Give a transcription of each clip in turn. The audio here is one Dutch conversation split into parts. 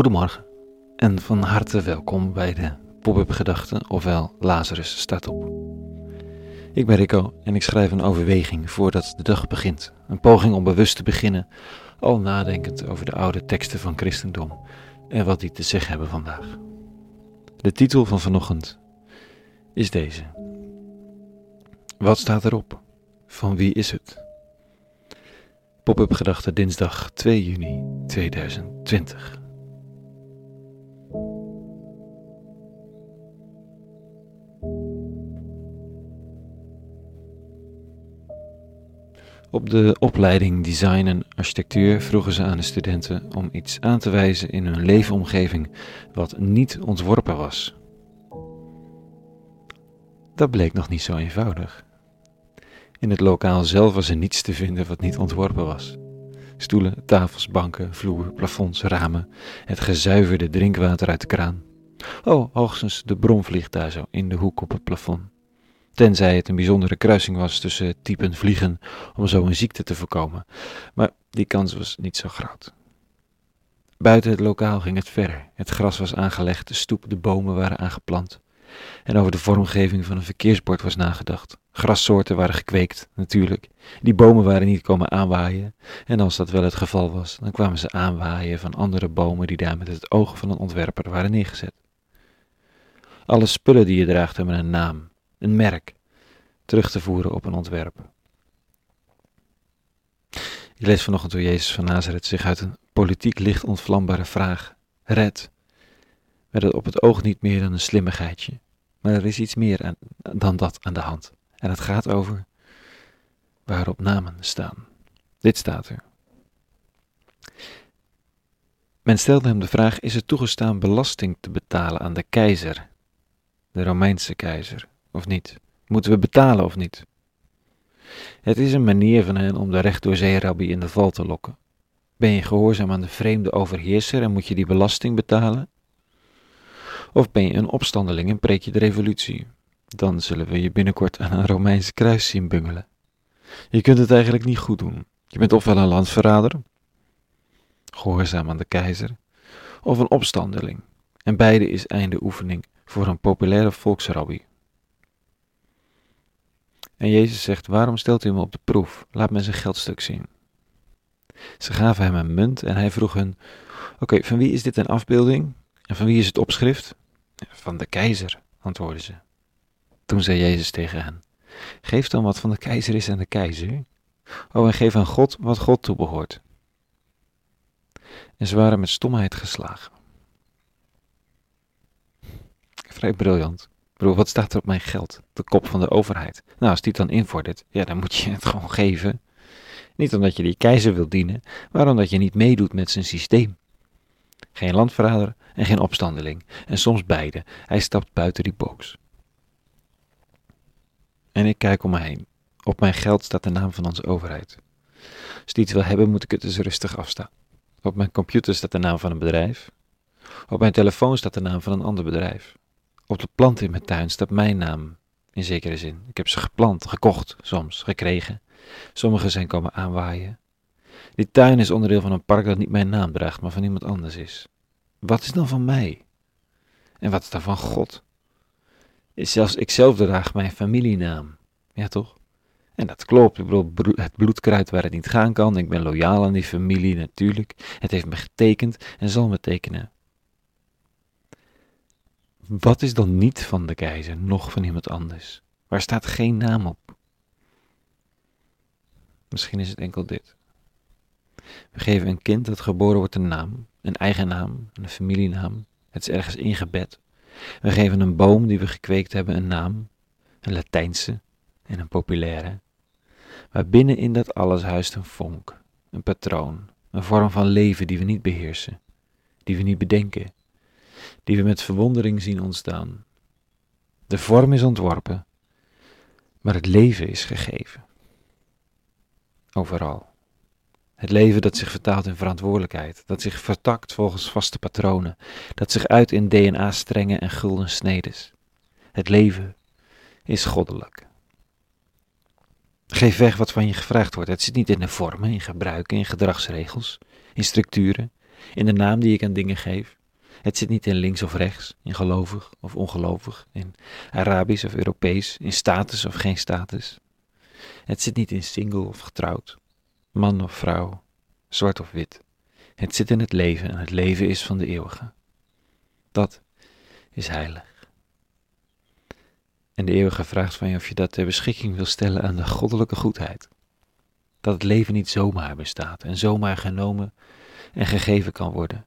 Goedemorgen en van harte welkom bij de Pop-up Gedachten, ofwel Lazarus staat op. Ik ben Rico en ik schrijf een overweging voordat de dag begint. Een poging om bewust te beginnen, al nadenkend over de oude teksten van christendom en wat die te zeggen hebben vandaag. De titel van vanochtend is deze. Wat staat erop? Van wie is het? Pop-up Gedachten dinsdag 2 juni 2020. Op de opleiding Design en Architectuur vroegen ze aan de studenten om iets aan te wijzen in hun leefomgeving wat niet ontworpen was. Dat bleek nog niet zo eenvoudig. In het lokaal zelf was er niets te vinden wat niet ontworpen was. Stoelen, tafels, banken, vloer, plafonds, ramen, het gezuiverde drinkwater uit de kraan. Oh, hoogstens de bron vliegt daar zo in de hoek op het plafond. Tenzij het een bijzondere kruising was tussen typen vliegen om zo een ziekte te voorkomen. Maar die kans was niet zo groot. Buiten het lokaal ging het verder. Het gras was aangelegd, de stoep, de bomen waren aangeplant. En over de vormgeving van een verkeersbord was nagedacht. Grassoorten waren gekweekt, natuurlijk. Die bomen waren niet komen aanwaaien. En als dat wel het geval was, dan kwamen ze aanwaaien van andere bomen die daar met het oog van een ontwerper waren neergezet. Alle spullen die je draagt hebben een naam, een merk, terug te voeren op een ontwerp. Ik lees vanochtend hoe Jezus van Nazareth zich uit een politiek licht ontvlambare vraag redt. Werd het op het oog niet meer dan een slimmigheidje, maar er is iets meer aan, dan dat aan de hand. En het gaat over waarop namen staan. Dit staat er. Men stelde hem de vraag: is het toegestaan belasting te betalen aan de keizer, de Romeinse keizer? Of niet? Moeten we betalen of niet? Het is een manier van hen om de recht door in de val te lokken. Ben je gehoorzaam aan de vreemde overheerser en moet je die belasting betalen? Of ben je een opstandeling en preek je de revolutie? Dan zullen we je binnenkort aan een Romeinse kruis zien bungelen. Je kunt het eigenlijk niet goed doen. Je bent ofwel een landverrader, gehoorzaam aan de keizer, of een opstandeling. En beide is einde oefening voor een populaire volksrabbi. En Jezus zegt: Waarom stelt u hem op de proef? Laat me zijn geldstuk zien. Ze gaven hem een munt en hij vroeg hun: Oké, van wie is dit een afbeelding? En van wie is het opschrift? Van de keizer, antwoordden ze. Toen zei Jezus tegen hen: Geef dan wat van de keizer is aan de keizer. Oh, en geef aan God wat God toebehoort. En ze waren met stomheid geslagen. Vrij briljant bedoel, wat staat er op mijn geld? De kop van de overheid. Nou, als die het dan invordert, ja, dan moet je het gewoon geven. Niet omdat je die keizer wilt dienen, maar omdat je niet meedoet met zijn systeem. Geen landverrader en geen opstandeling. En soms beide. Hij stapt buiten die box. En ik kijk om me heen. Op mijn geld staat de naam van onze overheid. Als die iets wil hebben, moet ik het dus rustig afstaan. Op mijn computer staat de naam van een bedrijf. Op mijn telefoon staat de naam van een ander bedrijf. Op de plant in mijn tuin staat mijn naam, in zekere zin. Ik heb ze geplant, gekocht, soms, gekregen. Sommige zijn komen aanwaaien. Die tuin is onderdeel van een park dat niet mijn naam draagt, maar van iemand anders is. Wat is dan van mij? En wat is dan van God? Zelfs ikzelf draag mijn familienaam. Ja, toch? En dat klopt. Ik bedoel, het bloedkruid waar het niet gaan kan. Ik ben loyaal aan die familie, natuurlijk. Het heeft me getekend en zal me tekenen. Wat is dan niet van de keizer, nog van iemand anders? Waar staat geen naam op? Misschien is het enkel dit. We geven een kind dat geboren wordt een naam, een eigen naam, een familienaam. Het is ergens ingebed. We geven een boom die we gekweekt hebben een naam, een Latijnse en een populaire. Maar binnen in dat alles huist een vonk, een patroon, een vorm van leven die we niet beheersen, die we niet bedenken, die we met verwondering zien ontstaan. De vorm is ontworpen, maar het leven is gegeven. Overal. Het leven dat zich vertaalt in verantwoordelijkheid, dat zich vertakt volgens vaste patronen, dat zich uit in DNA-strengen en gulden snedes. Het leven is goddelijk. Geef weg wat van je gevraagd wordt. Het zit niet in de vormen, in gebruiken, in gedragsregels, in structuren. in de naam die ik aan dingen geef. Het zit niet in links of rechts, in gelovig of ongelovig, in Arabisch of Europees, in status of geen status. Het zit niet in single of getrouwd, man of vrouw, zwart of wit. Het zit in het leven en het leven is van de eeuwige. Dat is heilig. En de eeuwige vraagt van je of je dat ter beschikking wil stellen aan de goddelijke goedheid. Dat het leven niet zomaar bestaat en zomaar genomen en gegeven kan worden,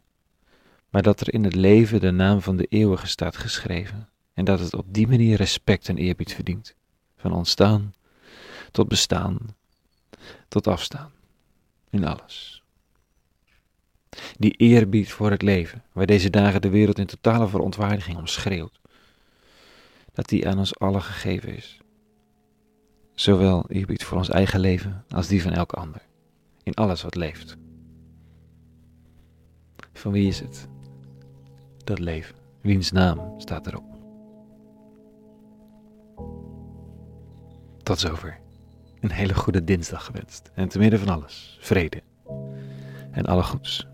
maar dat er in het leven de naam van de eeuwige staat geschreven en dat het op die manier respect en eerbied verdient, van ontstaan tot bestaan, tot afstaan, in alles. Die eerbied voor het leven, waar deze dagen de wereld in totale verontwaardiging om schreeuwt, dat die aan ons allen gegeven is. Zowel eerbied voor ons eigen leven als die van elke ander, in alles wat leeft. Van wie is het? Dat leven. Wiens naam staat erop? Tot zover. Een hele goede dinsdag gewenst. En te midden van alles, vrede en alle goeds.